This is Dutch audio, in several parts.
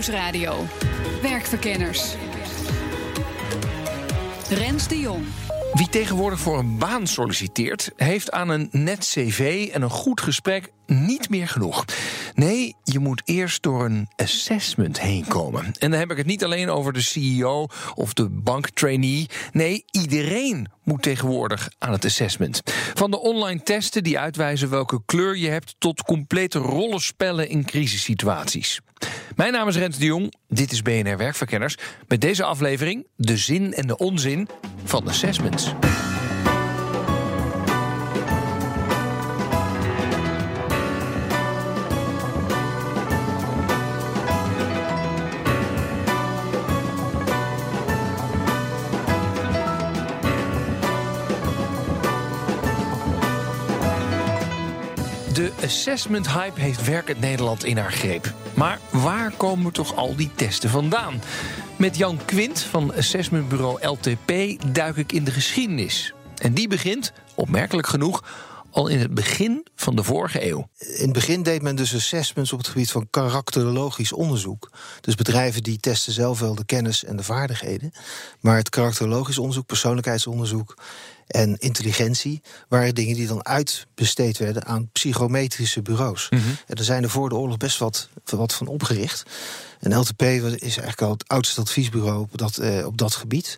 Nieuwsradio. Werkverkenners. Rens de Jong. Wie tegenwoordig voor een baan solliciteert, heeft aan een net cv en een goed gesprek niet meer genoeg. Nee, je moet eerst door een assessment heen komen. En dan heb ik het niet alleen over de CEO of de banktrainee. Nee, iedereen moet tegenwoordig aan het assessment. Van de online testen die uitwijzen welke kleur je hebt, tot complete rollenspellen in crisissituaties. Mijn naam is Rens de Jong, dit is BNR Werkverkenners. Met deze aflevering de zin en de onzin van assessments. Assessment hype heeft werkend Nederland in haar greep. Maar waar komen toch al die testen vandaan? Met Jan Quint van assessmentbureau LTP duik ik in de geschiedenis. En die begint, opmerkelijk genoeg, al in het begin van de vorige eeuw. In het begin deed men dus assessments op het gebied van karakterologisch onderzoek. Dus bedrijven die testen zelf wel de kennis en de vaardigheden. Maar het karakterologisch onderzoek, persoonlijkheidsonderzoek en intelligentie waren dingen die dan uitbesteed werden aan psychometrische bureaus. Mhm. En er zijn er voor de oorlog best wat, wat van opgericht. En LTP is eigenlijk al het oudste adviesbureau op dat, eh, op dat gebied.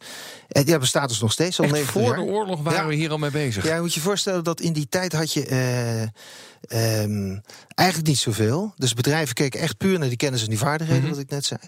En ja, bestaat dus nog steeds al Echt 90 voor jaar. de oorlog waren Ja. we hier al mee bezig. Ja, je moet je voorstellen dat in die tijd had je eh, ehm, eigenlijk niet zoveel. Dus bedrijven keken echt puur naar die kennis en die vaardigheden, Mhm. wat ik net zei.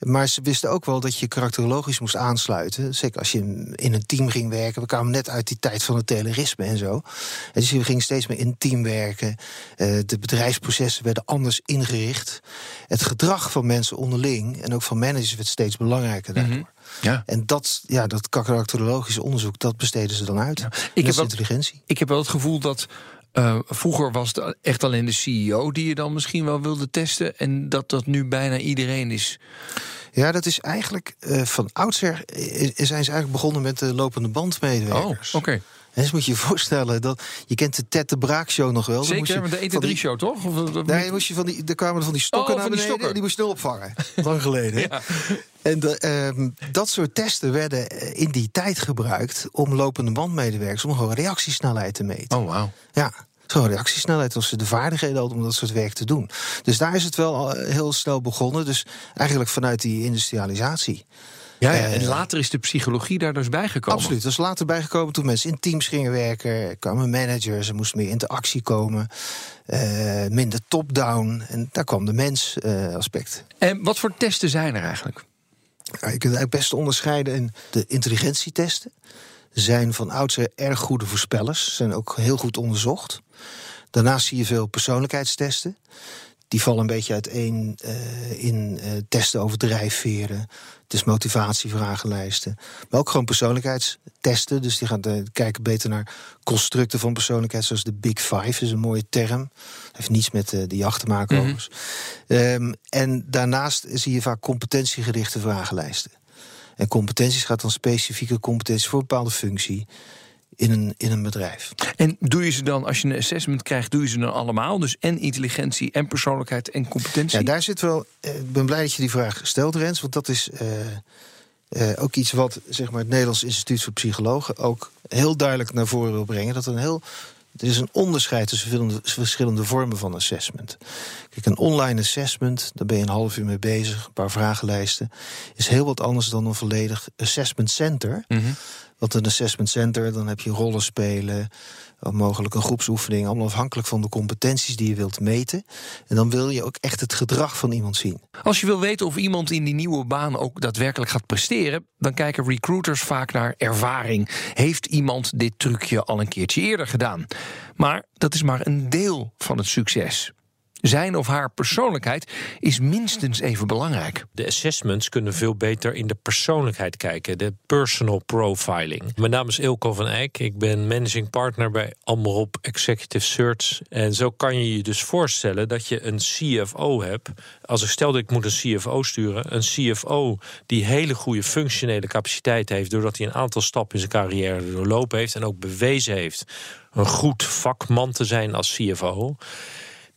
Maar ze wisten ook wel dat je karakterologisch moest aansluiten. Zeker als je in een team ging werken. We kwamen net uit die tijd van het telerisme en zo. En dus je ging steeds meer in team werken. Eh, de bedrijfsprocessen werden anders ingericht. Het gedrag van mensen onderling en ook van managers werd steeds belangrijker daardoor. Mhm. Ja. En dat, ja, dat karakterologische onderzoek, dat besteden ze dan uit. Ik Ik heb wel- intelligentie. Ik heb wel het gevoel dat eh, vroeger was het echt alleen de CEO die je dan misschien wel wilde testen. En dat dat nu bijna iedereen is. Ja, dat is eigenlijk eh, van oudsher zijn ze eigenlijk begonnen met de lopende Oh, bandmedewerkers. oké. En dus moet je je voorstellen dat je kent de Ted de Braak show nog wel. Zeker, met de van die- ET3-show, toch? Of, of- Nee, moest je van die, er kwamen van die stokken Oh, naar van die beneden stokken. en die moest je opvangen. Lang geleden. Ja. En de, ehm, dat soort testen werden eh, in die tijd gebruikt om lopende bandmedewerkers om gewoon reactiesnelheid te meten. Oh, wauw. Ja, gewoon reactiesnelheid als ze de vaardigheden hadden om dat soort werk te doen. Dus daar is het wel al heel snel begonnen. Dus eigenlijk vanuit die industrialisatie. Ja, ja, Eh, en later is de psychologie daar dus bijgekomen. Absoluut. Dat is later bijgekomen toen mensen in teams gingen werken. Er kwamen managers, er moest meer interactie komen. eh, minder top-down. En daar kwam de mens-aspect. En wat voor testen zijn er eigenlijk? je kunt het eigenlijk best onderscheiden in de intelligentietesten. Zijn van oudsher erg goede voorspellers. Zijn ook heel goed onderzocht. Daarnaast zie je veel persoonlijkheidstesten. Die vallen een beetje uiteen eh, in eh, testen over drijfveren. Is motivatievragenlijsten. Maar ook gewoon persoonlijkheidstesten. Dus die gaan eh, kijken beter naar constructen van persoonlijkheid. Zoals de Big Five, dat is een mooie term. heeft niets met de jacht te maken overigens. Ehm, en daarnaast zie je vaak competentiegerichte vragenlijsten. En competenties gaat dan specifieke competenties voor een bepaalde functie in een, in een bedrijf. En doe je ze dan, als je een assessment krijgt, doe je ze dan allemaal? Dus en intelligentie, en persoonlijkheid, en competentie? Ja, daar zit wel. eh, Ik ben blij dat je die vraag stelt, Rens. Want dat is eh, eh, ook iets wat zeg maar, het Nederlands Instituut voor Psychologen ook heel duidelijk naar voren wil brengen. Dat een heel. Er is een onderscheid tussen verschillende, verschillende vormen van assessment. Kijk, een online assessment, daar ben je een half uur mee bezig, een paar vragenlijsten, is heel wat anders dan een volledig assessment center. Mhm. Want een assessment center, dan heb je rollen spelen, mogelijk een groepsoefening, allemaal afhankelijk van de competenties die je wilt meten. En dan wil je ook echt het gedrag van iemand zien. Als je wil weten of iemand in die nieuwe baan ook daadwerkelijk gaat presteren, dan kijken recruiters vaak naar ervaring. Heeft iemand dit trucje al een keertje eerder gedaan? Maar dat is maar een deel van het succes. Zijn of haar persoonlijkheid is minstens even belangrijk. De assessments kunnen veel beter in de persoonlijkheid kijken, de personal profiling. Mijn naam is Ilko van Eyck, ik ben managing partner bij Amrop Executive Search. En zo kan je je dus voorstellen dat je een CFO hebt. Als ik stel dat ik moet een CFO sturen, een CFO die hele goede functionele capaciteit heeft, doordat hij een aantal stappen in zijn carrière doorlopen heeft en ook bewezen heeft een goed vakman te zijn als CFO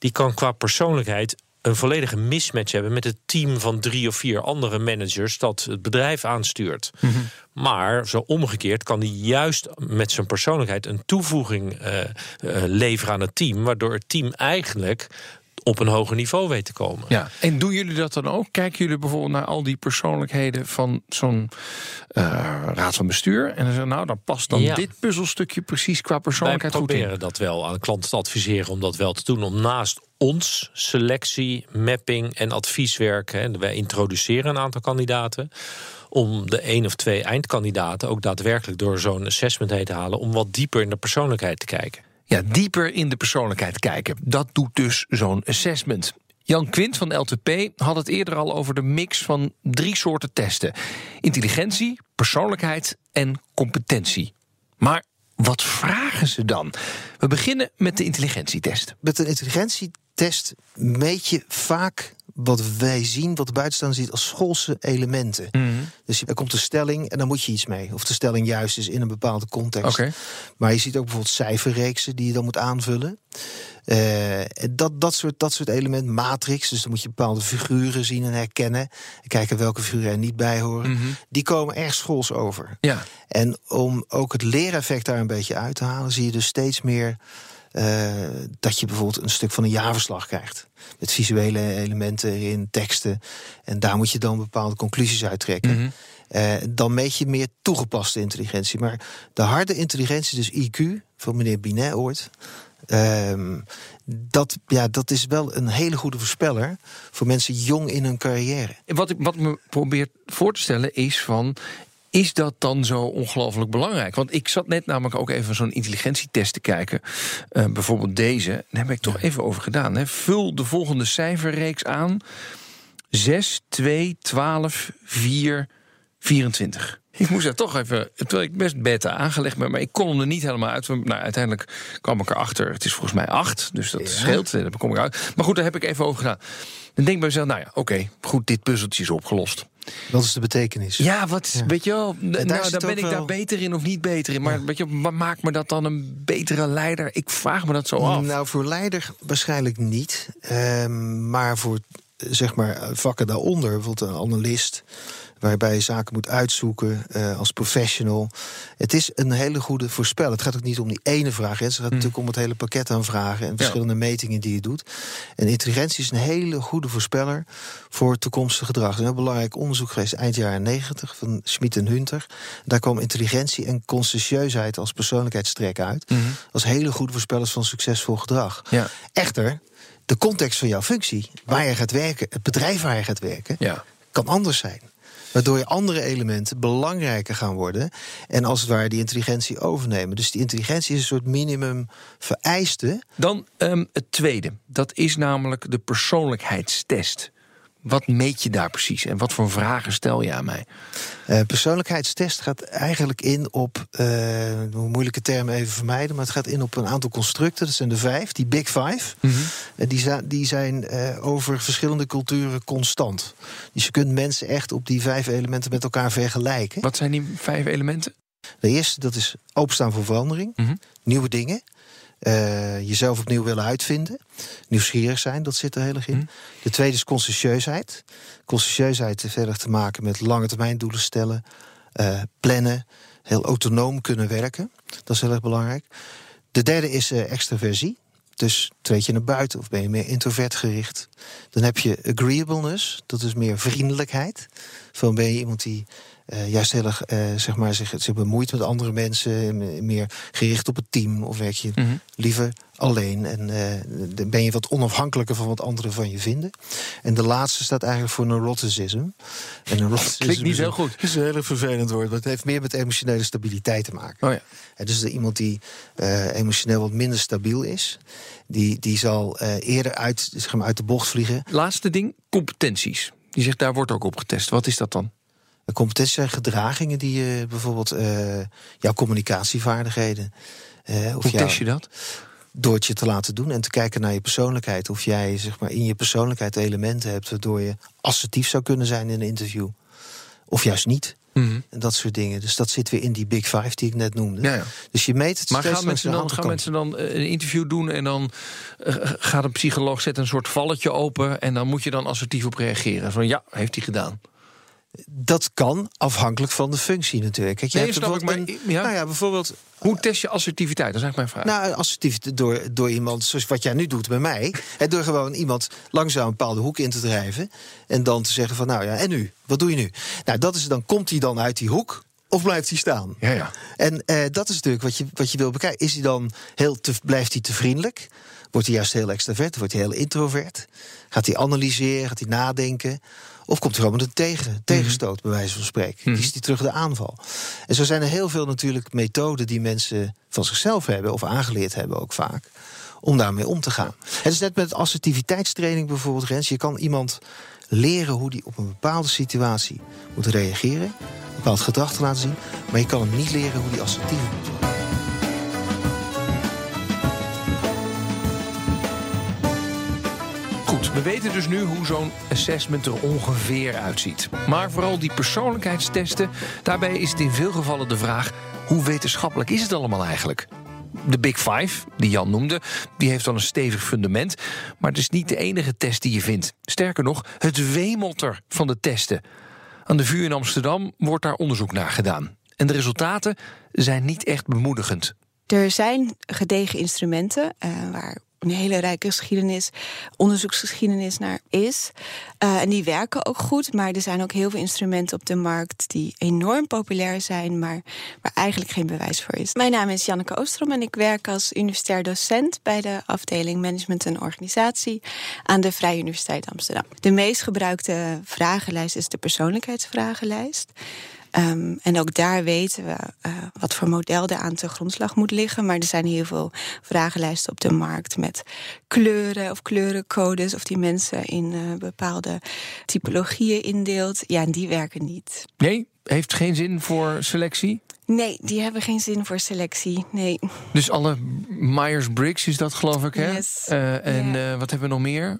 die kan qua persoonlijkheid een volledige mismatch hebben met het team van drie of vier andere managers dat het bedrijf aanstuurt. Mhm. Maar zo omgekeerd kan hij juist met zijn persoonlijkheid een toevoeging uh, uh, leveren aan het team, waardoor het team eigenlijk op een hoger niveau weet te komen. Ja, en doen jullie dat dan ook? Kijken jullie bijvoorbeeld naar al die persoonlijkheden van zo'n uh, raad van bestuur? En dan zeggen, nou, dan past dan dit puzzelstukje precies qua persoonlijkheid goed in. proberen dat wel aan klanten te adviseren om dat wel te doen. Om naast ons selectie, mapping en advieswerk, hè, wij introduceren een aantal kandidaten om de één of twee eindkandidaten ook daadwerkelijk door zo'n assessment heen te halen, om wat dieper in de persoonlijkheid te kijken ja, dieper in de persoonlijkheid kijken. Dat doet dus zo'n assessment. Jan Quint van LTP had het eerder al over de mix van drie soorten testen: intelligentie, persoonlijkheid en competentie. Maar wat vragen ze dan? We beginnen met de intelligentietest. Met een intelligentietest meet je vaak wat wij zien, wat de buitenstaander ziet als schoolse elementen. Mhm. Dus er komt een stelling en dan moet je iets mee. Of de stelling juist is in een bepaalde context. Maar je ziet ook bijvoorbeeld cijferreeksen die je dan moet aanvullen. Uh, dat, dat, soort, dat soort elementen, matrix, dus dan moet je bepaalde figuren zien en herkennen. En kijken welke figuren er niet bij horen. Mhm. Die komen erg schools over. Ja. En om ook het leereffect daar een beetje uit te halen, zie je dus steeds meer uh, dat je bijvoorbeeld een stuk van een jaarverslag krijgt. Met visuele elementen erin, teksten. En daar moet je dan bepaalde conclusies uit trekken. Mm dan meet je meer toegepaste intelligentie. Maar de harde intelligentie, dus IQ, van meneer Binet ooit. Uh, dat, ja, dat is wel een hele goede voorspeller voor mensen jong in hun carrière. Wat ik wat me probeer voor te stellen is van is dat dan zo ongelooflijk belangrijk? Want ik zat net namelijk ook even zo'n intelligentietest te kijken. Uh, bijvoorbeeld deze. Daar heb ik toch even over gedaan. Hè. Vul de volgende cijferreeks aan: 6, 2, 12, 4, 24. Ik moest er toch even, terwijl ik best beta aangelegd ben, maar ik kon hem er niet helemaal uit. Nou, uiteindelijk kwam ik erachter. Het is volgens mij 8, dus dat scheelt. Daar kom ik uit. Maar goed, daar heb ik even over gedaan. Dan denk ik bij mezelf, nou ja, oké, goed, dit puzzeltje is opgelost. Wat is de betekenis? Ja, wat, weet je wel, nou, daar ben ik daar beter in of niet beter in. Maar weet je, maakt me dat dan een betere leider? Ik vraag me dat zo af. Nou, voor leider waarschijnlijk niet. Um, maar voor zeg maar vakken daaronder, bijvoorbeeld een analist waarbij je zaken moet uitzoeken uh, als professional. Het is een hele goede voorspel. Het gaat ook niet om die ene vraag. Het gaat mm. natuurlijk om het hele pakket aan vragen en verschillende metingen die je doet. En intelligentie is een hele goede voorspeller voor toekomstig gedrag. Er is een heel belangrijk onderzoek geweest eind jaren 90 van Schmid en Hunter. Daar kwam intelligentie en conscientieusheid als persoonlijkheidstrek uit. Mm Als hele goede voorspellers van succesvol gedrag. Ja. Echter, de context van jouw functie, waar je gaat werken, het bedrijf waar je gaat werken, ja. kan anders zijn. Waardoor je andere elementen belangrijker gaan worden. En als het ware die intelligentie overnemen. Dus die intelligentie is een soort minimum vereiste. Dan um, het tweede. Dat is namelijk de persoonlijkheidstest. Wat meet je daar precies en wat voor vragen stel je aan mij? Uh, persoonlijkheidstest gaat eigenlijk in op, uh, moeilijke termen even vermijden, maar het gaat in op een aantal constructen. Dat zijn de vijf, die Big Five. Mm -hmm. die, die, zijn over verschillende culturen constant. Dus je kunt mensen echt op die vijf elementen met elkaar vergelijken. Wat zijn die vijf elementen? De eerste, dat is openstaan voor verandering, mm -hmm. nieuwe dingen. Uh, jezelf opnieuw willen uitvinden. Nieuwsgierig zijn, dat zit er heel erg in. Hm. De tweede is conscientieusheid. Conscientieusheid heeft verder te maken met lange termijn doelen stellen, uh, plannen, heel autonoom kunnen werken. Dat is heel erg belangrijk. De derde is uh, extraversie. Dus treed je naar buiten of ben je meer introvert gericht. Dan heb je agreeableness, dat is meer vriendelijkheid. Van ben je iemand die eh, juist heel erg eh, zeg maar, zich, zich bemoeit met andere mensen, meer gericht op het team? Of werk je Mhm. liever alleen en eh, dan ben je wat onafhankelijker van wat anderen van je vinden? En de laatste staat eigenlijk voor neuroticism. En neuroticism Klinkt niet is heel een- goed. is een hele vervelend woord, want het heeft meer met emotionele stabiliteit te maken. Oh ja. En dus de- iemand die eh, emotioneel wat minder stabiel is, die, die zal eh, eerder uit, zeg maar, uit de bocht vliegen. Laatste ding, competenties. Die zegt, daar wordt ook op getest. Wat is dat dan? Competenties zijn gedragingen die je bijvoorbeeld eh, jouw communicatievaardigheden. eh, of Hoe jouw- test je dat? door het je te laten doen en te kijken naar je persoonlijkheid. Of jij zeg maar, in je persoonlijkheid elementen hebt waardoor je assertief zou kunnen zijn in een interview. Of juist niet. Mhm. En dat soort dingen. Dus dat zit weer in die Big Five die ik net noemde. Ja, ja. Dus je meet het Maar steeds gaan mensen, dan, gaan mensen dan eh, een interview doen en dan eh, gaat een psycholoog zetten een soort valletje open en dan moet je dan assertief op reageren. Van ja, heeft hij gedaan. Dat kan afhankelijk van de functie natuurlijk. Kijk, je Nee, hebt ik, bijvoorbeeld maar- een- ja. Nou ja, bijvoorbeeld Hoe test je assertiviteit? Dat is eigenlijk mijn vraag. Nou, assertief door, door iemand, zoals wat jij nu doet bij mij. Door gewoon iemand langzaam een bepaalde hoek in te drijven. En dan te zeggen van, nou ja, en nu? Wat doe je nu? Nou, dat is, dan komt hij dan uit die hoek of blijft hij staan? ja, ja. En eh, dat is natuurlijk wat je, wat je wil bekijken. Is hij dan heel te, blijft hij te vriendelijk? Wordt hij juist heel extravert? Wordt hij heel introvert? Gaat hij analyseren? Gaat hij nadenken? Of komt hij gewoon met een tegen, tegenstoot, bij wijze van spreken? Kiest hij terug de aanval? En zo zijn er heel veel natuurlijk methoden die mensen van zichzelf hebben, of aangeleerd hebben ook vaak, om daarmee om te gaan. Het is net met assertiviteitstraining bijvoorbeeld, Rens. Je kan iemand leren hoe die op een bepaalde situatie moet reageren, een bepaald gedrag te laten zien, maar je kan hem niet leren hoe die assertief moet worden. We weten dus nu hoe zo'n assessment er ongeveer uitziet. Maar vooral die persoonlijkheidstesten, daarbij is het in veel gevallen de vraag: hoe wetenschappelijk is het allemaal eigenlijk? De Big Five, die Jan noemde, die heeft dan een stevig fundament. Maar het is niet de enige test die je vindt. Sterker nog, het wemelt er van de testen. Aan de VU in Amsterdam wordt daar onderzoek naar gedaan. En de resultaten zijn niet echt bemoedigend. Er zijn gedegen instrumenten eh, waar een hele rijke geschiedenis, onderzoeksgeschiedenis naar is. Eh, en die werken ook goed, maar er zijn ook heel veel instrumenten op de markt die enorm populair zijn, maar waar eigenlijk geen bewijs voor is. Mijn naam is Janneke Oostrom en ik werk als universitair docent bij de afdeling Management en Organisatie aan de Vrije Universiteit Amsterdam. De meest gebruikte vragenlijst is de persoonlijkheidsvragenlijst. Um, en ook daar weten we uh, wat voor model er aan te grondslag moet liggen. Maar er zijn heel veel vragenlijsten op de markt met kleuren of kleurencodes. Of die mensen in uh, bepaalde typologieën indeelt. Ja, en die werken niet. Nee, heeft geen zin voor selectie? Nee, die hebben geen zin voor selectie. Nee. Dus alle Myers-Briggs is dat, geloof ik, hè? Yes. Uh, en Ja. wat hebben we nog meer?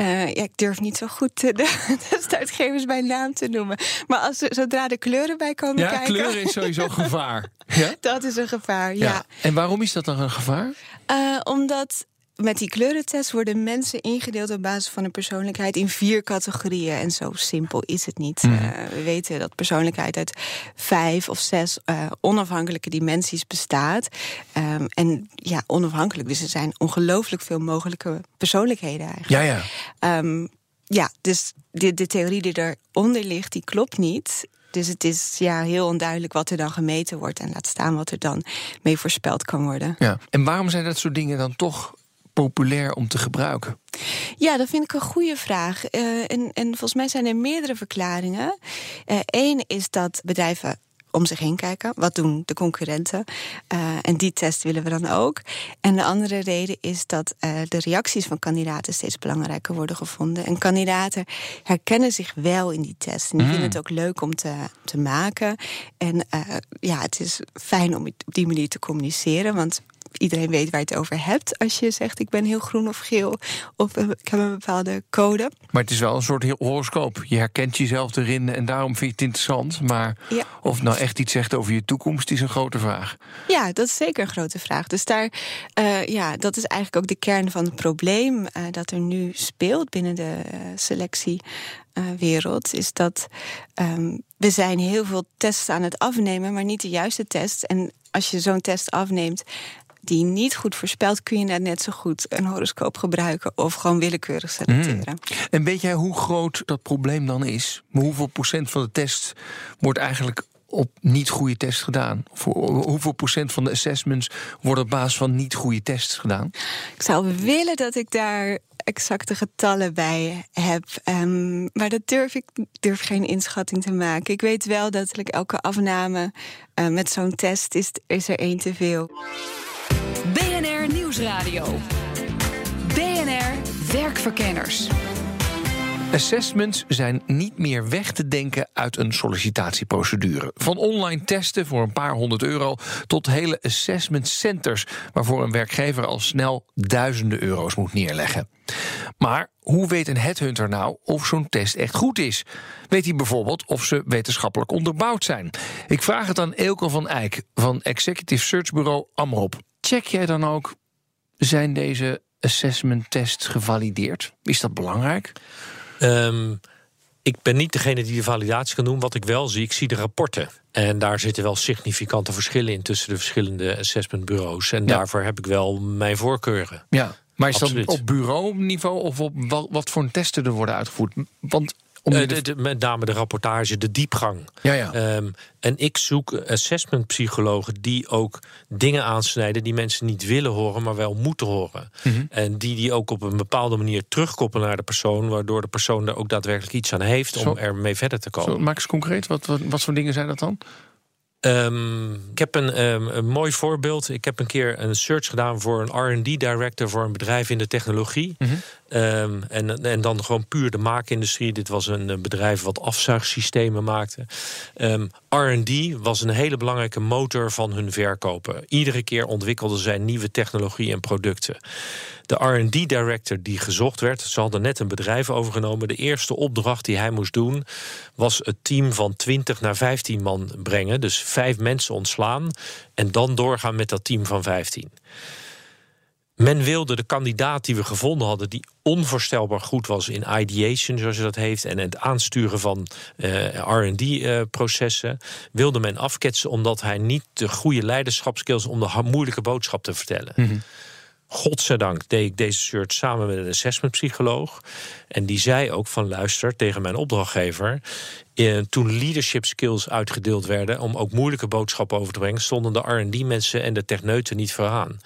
Uh, ja, ik durf niet zo goed de, de uitgevers bij naam te noemen. Maar als, zodra de kleuren bij komen Ja, kijken... kleuren is sowieso gevaar. Ja? Dat is een gevaar, ja. ja. En waarom is dat dan een gevaar? Omdat met die kleurentest worden mensen ingedeeld op basis van hun persoonlijkheid in vier categorieën. En zo simpel is het niet. Mhm. Uh, we weten dat persoonlijkheid uit vijf of zes uh, onafhankelijke dimensies bestaat. Um, en ja, onafhankelijk. Dus er zijn ongelooflijk veel mogelijke persoonlijkheden eigenlijk. Ja, ja. Um, ja, dus de, de theorie die eronder ligt, die klopt niet. Dus het is ja, heel onduidelijk wat er dan gemeten wordt. En laat staan wat er dan mee voorspeld kan worden. Ja. En waarom zijn dat soort dingen dan toch populair om te gebruiken? Ja, dat vind ik een goede vraag. Uh, en, en volgens mij zijn er meerdere verklaringen. Eén uh, is dat bedrijven om zich heen kijken. Wat doen de concurrenten? Uh, en die test willen we dan ook. En de andere reden is dat uh, de reacties van kandidaten steeds belangrijker worden gevonden. En kandidaten herkennen zich wel in die test. En die mm. vinden het ook leuk om te, te maken. En uh, ja, het is fijn om op die manier te communiceren. Want iedereen weet waar je het over hebt. Als je zegt ik ben heel groen of geel of ik heb een bepaalde code. Maar het is wel een soort horoscoop. Je herkent jezelf erin en daarom vind je het interessant. Maar ja. of het nou echt iets zegt over je toekomst is een grote vraag. Ja, dat is zeker een grote vraag. Dus daar, uh, ja, dat is eigenlijk ook de kern van het probleem uh, dat er nu speelt binnen de uh, selectiewereld. is dat um, we zijn heel veel tests aan het afnemen, maar niet de juiste test. En als je zo'n test afneemt, die niet goed voorspelt, kun je net, net zo goed een horoscoop gebruiken of gewoon willekeurig selecteren. En weet jij hoe groot dat probleem dan is? Hoeveel procent van de test wordt eigenlijk op niet goede tests gedaan? Of hoeveel procent van de assessments wordt op basis van niet goede tests gedaan? Ik zou willen dat ik daar exacte getallen bij heb. Um, maar dat durf ik durf geen inschatting te maken. Ik weet wel dat elke afname uh, met zo'n test is, is er één te veel. BNR Nieuwsradio. BNR Werkverkenners. Assessments zijn niet meer weg te denken uit een sollicitatieprocedure. Van online testen voor een paar honderd euro tot hele assessment centers, waarvoor een werkgever al snel duizenden euro's moet neerleggen. Maar hoe weet een headhunter nou of zo'n test echt goed is? Weet hij bijvoorbeeld of ze wetenschappelijk onderbouwd zijn? Ik vraag het aan Eelco van Eyck van Executive Search Bureau Amrop. Check jij dan ook, zijn deze assessment tests gevalideerd? Is dat belangrijk? Um, ik ben niet degene die de validatie kan doen. Wat ik wel zie, ik zie de rapporten. En daar zitten wel significante verschillen in tussen de verschillende assessmentbureaus. En daarvoor heb ik wel mijn voorkeuren. Ja, maar is dat op bureauniveau of op wat, wat voor testen er worden uitgevoerd? Want om uh, de, de, met name de rapportage, de diepgang. Ja, ja. Um, en ik zoek assessmentpsychologen die ook dingen aansnijden die mensen niet willen horen, maar wel moeten horen. Mm -hmm. En die die ook op een bepaalde manier terugkoppelen naar de persoon, waardoor de persoon er ook daadwerkelijk iets aan heeft Zo, om ermee verder te komen. Zo, maak eens concreet, wat, wat, wat voor dingen zijn dat dan? Um, ik heb een, um, een, mooi voorbeeld. Ik heb een keer een search gedaan voor een RD director voor een bedrijf in de technologie. Mm -hmm. um, en, en dan gewoon puur de maakindustrie. Dit was een bedrijf wat afzuigsystemen maakte. RD was een hele belangrijke motor van hun verkopen. Iedere keer ontwikkelden zij nieuwe technologie en producten. De RD director die gezocht werd, ze hadden net een bedrijf overgenomen. De eerste opdracht die hij moest doen was het team van 20 naar 15 man brengen. Dus vijf mensen ontslaan en dan doorgaan met dat team van 15. Men wilde de kandidaat die we gevonden hadden, die onvoorstelbaar goed was in ideation, zoals je dat heeft, en het aansturen van uh, RD-processen, uh, wilde men afketsen omdat hij niet de goede leiderschapskills om de moeilijke boodschap te vertellen. -hmm. Godzijdank deed ik deze search samen met een assessmentpsycholoog. En die zei ook van luister tegen mijn opdrachtgever. Eh, toen leadership skills uitgedeeld werden om ook moeilijke boodschappen over te brengen, stonden de RD-mensen en de techneuten niet vooraan.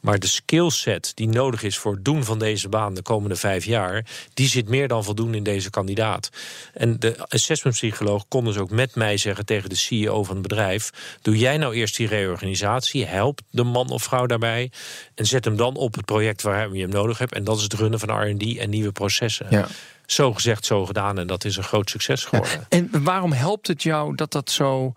Maar de skillset die nodig is voor het doen van deze baan de komende vijf jaar, die zit meer dan voldoende in deze kandidaat. En de assessmentpsycholoog kon dus ook met mij zeggen tegen de CEO van het bedrijf: Doe jij nou eerst die reorganisatie, help de man of vrouw daarbij en zet hem dan op het project waar je hem nodig hebt. En dat is het runnen van RD en nieuwe processen. Ja. Zo gezegd, zo gedaan. En dat is een groot succes geworden. Ja. En waarom helpt het jou dat dat zo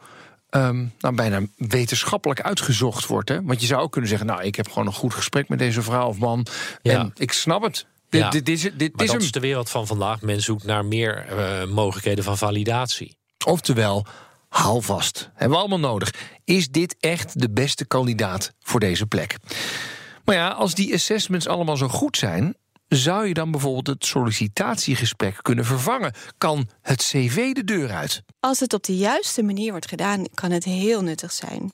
um, nou, bijna wetenschappelijk uitgezocht wordt. Hè? Want je zou ook kunnen zeggen, nou, ik heb gewoon een goed gesprek met deze vrouw of man. Ja. En ik snap het. Ja. dit, dit, dit, dit maar is dat is de wereld van vandaag. Men zoekt naar meer uh, mogelijkheden van validatie. Oftewel, haal vast. Hebben we allemaal nodig. Is dit echt de beste kandidaat voor deze plek? Maar ja, als die assessments allemaal zo goed zijn, zou je dan bijvoorbeeld het sollicitatiegesprek kunnen vervangen? Kan het cv de deur uit? Als het op de juiste manier wordt gedaan, kan het heel nuttig zijn.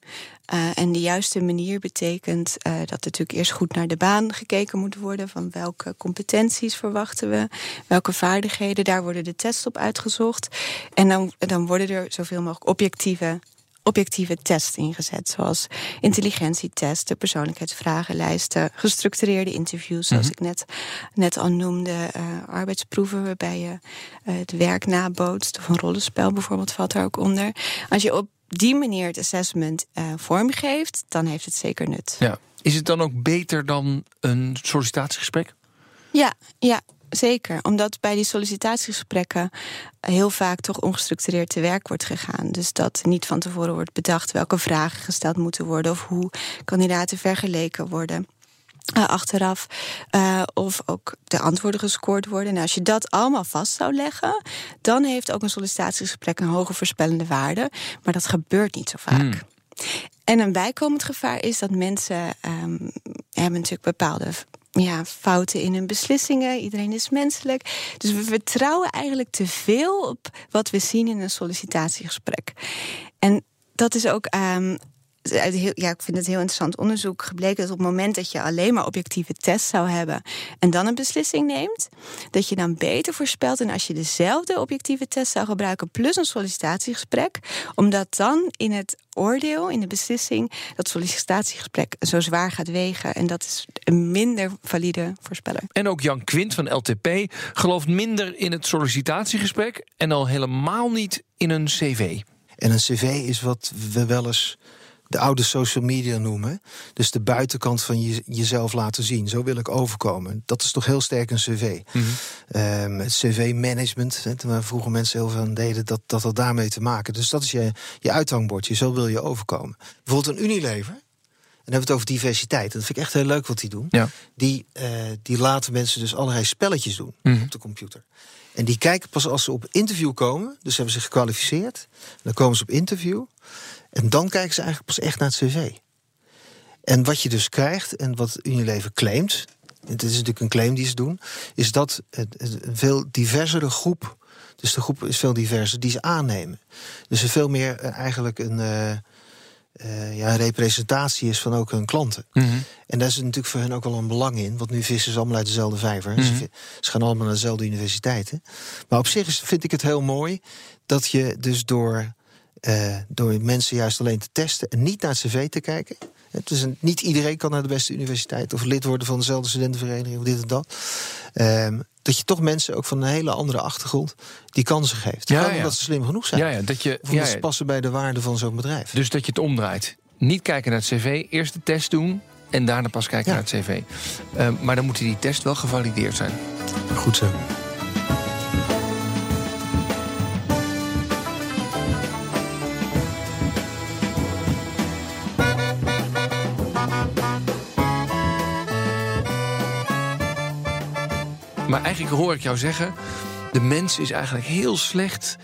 Uh, en de juiste manier betekent uh, dat natuurlijk eerst goed naar de baan gekeken moet worden. Van welke competenties verwachten we, welke vaardigheden, daar worden de tests op uitgezocht. En dan, dan worden er zoveel mogelijk objectieve objectieve tests ingezet. Zoals intelligentietesten, persoonlijkheidsvragenlijsten, gestructureerde interviews, zoals mm -hmm. ik net, net al noemde, uh, arbeidsproeven waarbij je uh, het werk nabootst. Of een rollenspel bijvoorbeeld valt daar ook onder. Als je op die manier het assessment uh, vormgeeft, dan heeft het zeker nut. Ja. Is het dan ook beter dan een sollicitatiegesprek? Ja, ja, Zeker, omdat bij die sollicitatiegesprekken heel vaak toch ongestructureerd te werk wordt gegaan. Dus dat niet van tevoren wordt bedacht welke vragen gesteld moeten worden of hoe kandidaten vergeleken worden. Uh, achteraf. Uh, of ook de antwoorden gescoord worden. En als je dat allemaal vast zou leggen, dan heeft ook een sollicitatiegesprek een hoge voorspellende waarde. Maar dat gebeurt niet zo vaak. Hmm. En een bijkomend gevaar is dat mensen um, hebben natuurlijk bepaalde ja, fouten in hun beslissingen. Iedereen is menselijk. Dus we vertrouwen eigenlijk te veel op wat we zien in een sollicitatiegesprek. En dat is ook um, uit heel, ja, ik vind het heel interessant onderzoek gebleken dat op het moment dat je alleen maar objectieve tests zou hebben en dan een beslissing neemt, dat je dan beter voorspelt dan als je dezelfde objectieve test zou gebruiken plus een sollicitatiegesprek, omdat dan in het oordeel, in de beslissing, dat sollicitatiegesprek zo zwaar gaat wegen. En dat is een minder valide voorspeller. En ook Jan Quint van LTP gelooft minder in het sollicitatiegesprek en al helemaal niet in een cv. En een cv is wat we wel eens de oude social media noemen. Dus de buitenkant van je, jezelf laten zien. Zo wil ik overkomen. Dat is toch heel sterk een cv. Mhm. Ehm, het cv-management, waar vroeger mensen heel veel aan deden, dat, dat had daarmee te maken. Dus dat is je, je uithangbordje. Zo wil je overkomen. Bijvoorbeeld een Unilever. En dan hebben we het over diversiteit. Dat vind ik echt heel leuk wat die doen. Ja. Die, eh, die laten mensen dus allerlei spelletjes doen Mhm. op de computer. En die kijken pas als ze op interview komen. Dus hebben ze gekwalificeerd. Dan komen ze op interview. En dan kijken ze eigenlijk pas echt naar het cv. En wat je dus krijgt, en wat Unilever claimt... het is natuurlijk een claim die ze doen... is dat een veel diversere groep... dus de groep is veel diverser, die ze aannemen. Dus er veel meer eh, eigenlijk een... eh, eh, ja, een representatie is van ook hun klanten. En daar is natuurlijk voor hen ook wel een belang in. Want nu vissen ze allemaal uit dezelfde vijver. Ze, vi- ze gaan allemaal naar dezelfde universiteiten. Maar op zich vind ik het heel mooi dat je dus door, eh, door mensen juist alleen te testen en niet naar het cv te kijken. Het is een, niet iedereen kan naar de beste universiteit of lid worden van dezelfde studentenvereniging of dit en dat. Ehm, dat je toch mensen ook van een hele andere achtergrond die kansen geeft. Ja, omdat ze slim genoeg zijn. Ja, ja, dat je, Of omdat ze passen bij de waarde van zo'n bedrijf. dus dat je het omdraait. Niet kijken naar het cv, eerst de test doen en daarna pas kijken naar het cv. Eh, maar dan moet die test wel gevalideerd zijn. Goed zo. Maar eigenlijk hoor ik jou zeggen: de mens is eigenlijk heel slecht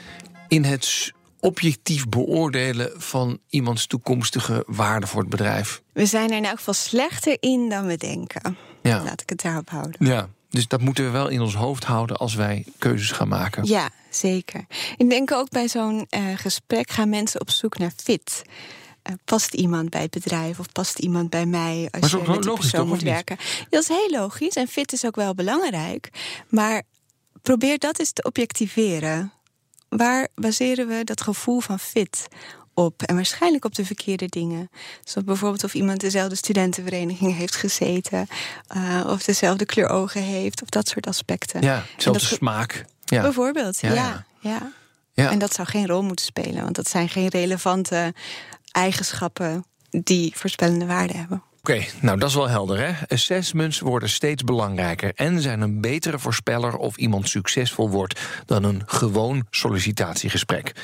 in het objectief beoordelen van iemands toekomstige waarde voor het bedrijf. We zijn er in elk geval slechter in dan we denken. Ja. Laat ik het daarop houden. Ja, dus dat moeten we wel in ons hoofd houden als wij keuzes gaan maken. Ja, zeker. Ik denk ook bij zo'n eh, gesprek gaan mensen op zoek naar fit. Eh, past iemand bij het bedrijf of past iemand bij mij als je met die logisch persoon moet werken? Ja, dat is heel logisch en fit is ook wel belangrijk. Maar probeer dat eens te objectiveren. Waar baseren we dat gevoel van fit op? En waarschijnlijk op de verkeerde dingen. Zoals bijvoorbeeld of iemand dezelfde studentenvereniging heeft gezeten, eh, of dezelfde kleur ogen heeft, of dat soort aspecten. Ja, En zelfde dat ge- smaak. Ja. Bijvoorbeeld, ja. ja. Ja. En dat zou geen rol moeten spelen, want dat zijn geen relevante eigenschappen die voorspellende waarde hebben. Oké, nou dat is wel helder hè. Assessments worden steeds belangrijker en zijn een betere voorspeller of iemand succesvol wordt dan een gewoon sollicitatiegesprek.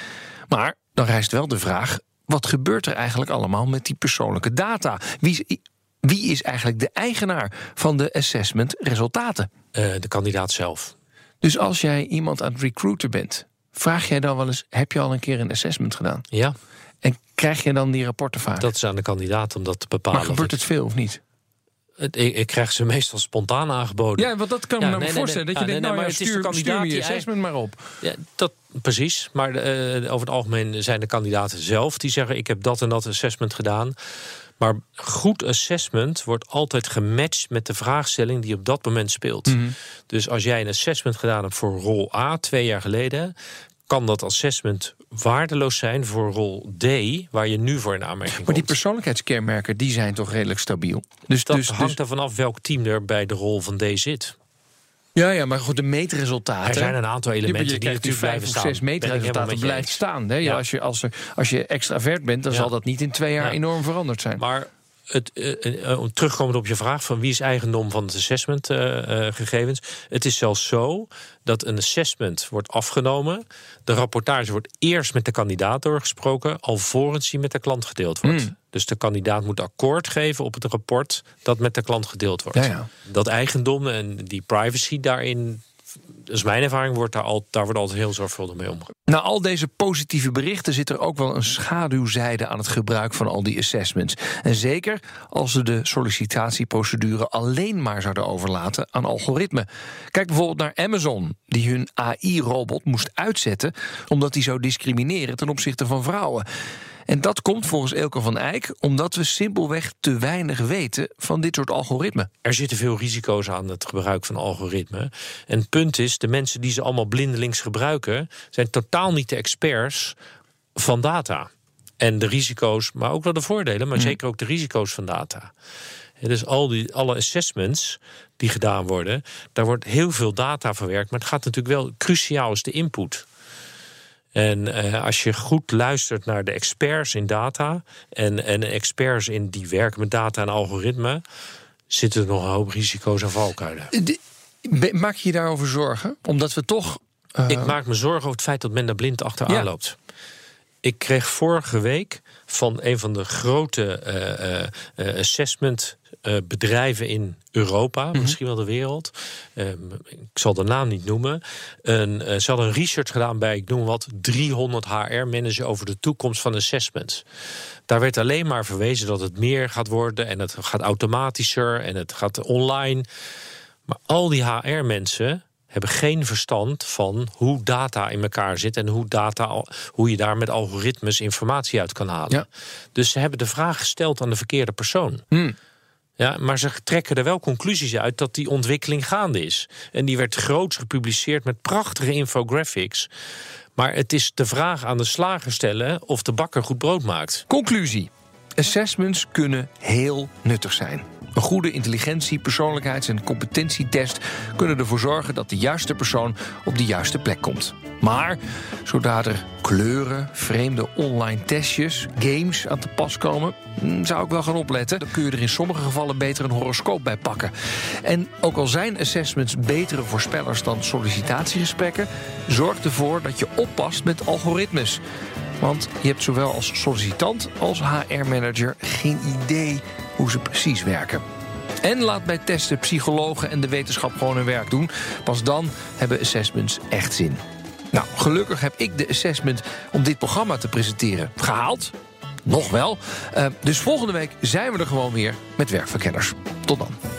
Maar dan rijst wel de vraag: wat gebeurt er eigenlijk allemaal met die persoonlijke data? Wie is, wie is eigenlijk de eigenaar van de assessment resultaten? Eh, de kandidaat zelf. Dus als jij iemand aan het recruiten bent, vraag jij dan wel eens: heb je al een keer een assessment gedaan? Ja, krijg je dan die rapporten vaak? dat is aan de kandidaat om dat te bepalen. maar gebeurt het veel of niet? Ik, ik krijg ze meestal spontaan aangeboden. Ja, want dat kan Ja, me nou nee, voorstellen. nee. Dat je Ja, denkt, nee, nou ja, het is de stuur, je assessment maar op. Ja, dat precies. Maar eh, over het algemeen zijn de kandidaten zelf die zeggen: Ik heb dat en dat assessment gedaan. Maar goed assessment wordt altijd gematcht met de vraagstelling die op dat moment speelt. Mhm. Dus als jij een assessment gedaan hebt voor rol A twee jaar geleden, kan dat assessment waardeloos zijn voor rol D, waar je nu voor in aanmerking Maar die komt. persoonlijkheidskenmerken die zijn toch redelijk stabiel. Dus, Dat dus, hangt dus- ervan af welk team er bij de rol van D zit. ja, ja, maar goed, de meetresultaten. Er zijn een aantal elementen je die dus natuurlijk vijf blijven of staan. zes meetresultaten blijft eens. staan. Hè? Ja, Ja. als, je, als, er, als je extravert bent, dan Ja. zal dat niet in twee jaar Ja. enorm veranderd zijn. Maar het, om terugkomend op je vraag van wie is eigendom van het assessmentgegevens. het is zelfs zo dat een assessment wordt afgenomen. De rapportage wordt eerst met de kandidaat doorgesproken, alvorens die met de klant gedeeld wordt. Hmm. Dus de kandidaat moet akkoord geven op het rapport dat met de klant gedeeld wordt. Ja, ja. Dat eigendom en die privacy daarin, is mijn ervaring, wordt daar, al, daar wordt altijd heel zorgvuldig mee omgegaan. Na al deze positieve berichten zit er ook wel een schaduwzijde aan het gebruik van al die assessments. En zeker als ze de sollicitatieprocedure alleen maar zouden overlaten aan algoritme. Kijk bijvoorbeeld naar Amazon, die hun AI-robot moest uitzetten omdat die zou discrimineren ten opzichte van vrouwen. En dat komt volgens Elke van Eyck omdat we simpelweg te weinig weten van dit soort algoritmen. Er zitten veel risico's aan het gebruik van algoritmen. En het punt is, de mensen die ze allemaal blindelings gebruiken, zijn totaal niet de experts van data. En de risico's, maar ook wel de voordelen, maar zeker ook de risico's van data. En dus al die, alle assessments die gedaan worden, daar wordt heel veel data verwerkt. Maar het gaat natuurlijk wel cruciaal is de input. En eh, als je goed luistert naar de experts in data en, en experts in die werken met data en algoritme, zitten er nog een hoop risico's en valkuilen. De- be- maak je je daarover zorgen? Omdat we toch. eh, Ik maak me zorgen over het feit dat men daar blind achteraan Ja. loopt. Ik kreeg vorige week van een van de grote eh, eh, eh, assessment eh, bedrijven in Europa, Mhm. misschien wel de wereld. Ehm, ik zal de naam niet noemen. Een, eh, ze hadden een research gedaan bij, ik noem wat, 300 HR-managers over de toekomst van assessments. Daar werd alleen maar verwezen dat het meer gaat worden en het gaat automatischer en het gaat online. Maar al die HR-mensen hebben geen verstand van hoe data in elkaar zit en hoe, data, hoe je daar met algoritmes informatie uit kan halen. Ja. Dus ze hebben de vraag gesteld aan de verkeerde persoon. Hmm. Ja, maar ze trekken er wel conclusies uit dat die ontwikkeling gaande is. En die werd groots gepubliceerd met prachtige infographics. Maar het is de vraag aan de slager stellen of de bakker goed brood maakt. Conclusie: assessments kunnen heel nuttig zijn. Een goede intelligentie, persoonlijkheids- en competentietest kunnen ervoor zorgen dat de juiste persoon op de juiste plek komt. Maar zodra er kleuren, vreemde online testjes, games aan te pas komen, hm, zou ik wel gaan opletten. Dan kun je er in sommige gevallen beter een horoscoop bij pakken. En ook al zijn assessments betere voorspellers dan sollicitatiegesprekken, zorg ervoor dat je oppast met algoritmes. Want je hebt zowel als sollicitant als HR-manager geen idee hoe ze precies werken. En laat bij testen psychologen en de wetenschap gewoon hun werk doen. Pas dan hebben assessments echt zin. Nou, gelukkig heb ik de assessment om dit programma te presenteren gehaald. Nog wel. Eh, dus volgende week zijn we er gewoon weer met werkverkenners. Tot dan.